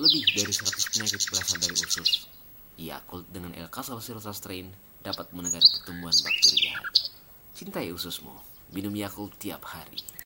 Lebih dari 100 penyakit berasal dari usus. Yakult dengan L. Casalocerosa strain dapat menekan pertumbuhan bakteri jahat. Cintai ususmu. Minum Yakult tiap hari.